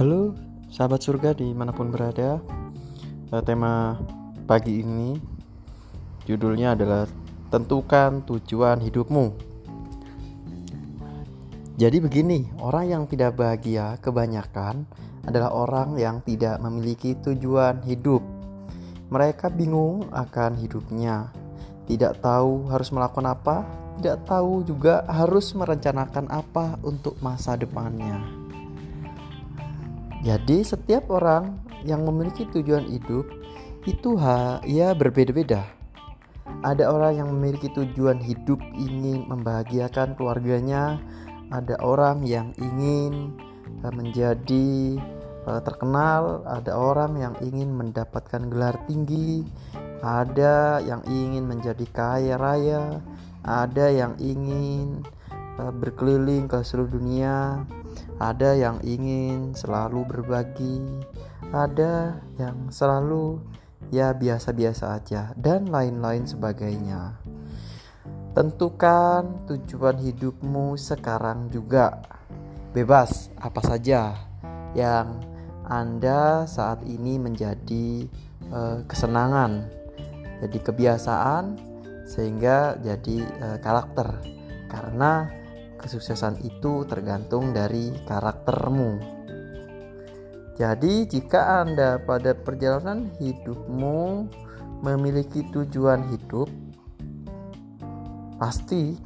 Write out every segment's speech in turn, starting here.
Halo sahabat surga di mana pun berada. Eh, Tema pagi ini judulnya adalah Tentukan tujuan hidupmu. Jadi begini, orang yang tidak bahagia kebanyakan adalah orang yang tidak memiliki tujuan hidup. Mereka bingung akan hidupnya. Tidak tahu harus melakukan apa Tidak tahu juga harus merencanakan apa untuk masa depannya jadi setiap orang yang memiliki tujuan hidup itu ha, ya berbeda-beda. Ada orang yang memiliki tujuan hidup ingin membahagiakan keluarganya, ada orang yang ingin eh, menjadi eh, terkenal, ada orang yang ingin mendapatkan gelar tinggi, ada yang ingin menjadi kaya raya, ada yang ingin berkeliling ke seluruh dunia, ada yang ingin selalu berbagi, ada yang selalu ya biasa-biasa aja, dan lain-lain sebagainya. Tentukan tujuan hidupmu sekarang juga. Bebas apa saja yang Anda saat ini menjadi eh, kesenangan, jadi kebiasaan sehingga jadi eh, karakter. Karena kesuksesan itu tergantung dari karaktermu. Jadi, jika Anda pada perjalanan hidupmu memiliki tujuan hidup, pasti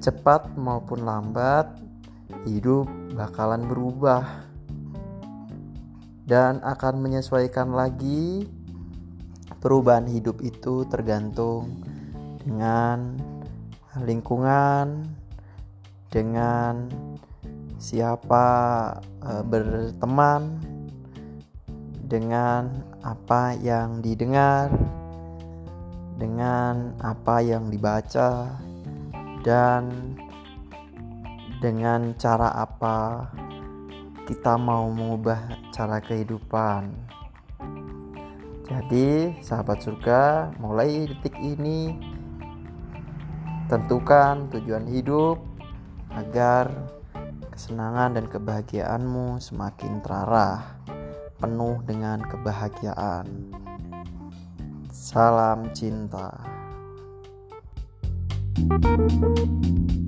cepat maupun lambat hidup bakalan berubah dan akan menyesuaikan lagi perubahan hidup itu tergantung dengan lingkungan dengan siapa e, berteman dengan apa yang didengar dengan apa yang dibaca dan dengan cara apa kita mau mengubah cara kehidupan. Jadi, sahabat surga, mulai detik ini Tentukan tujuan hidup agar kesenangan dan kebahagiaanmu semakin terarah, penuh dengan kebahagiaan. Salam cinta. thank you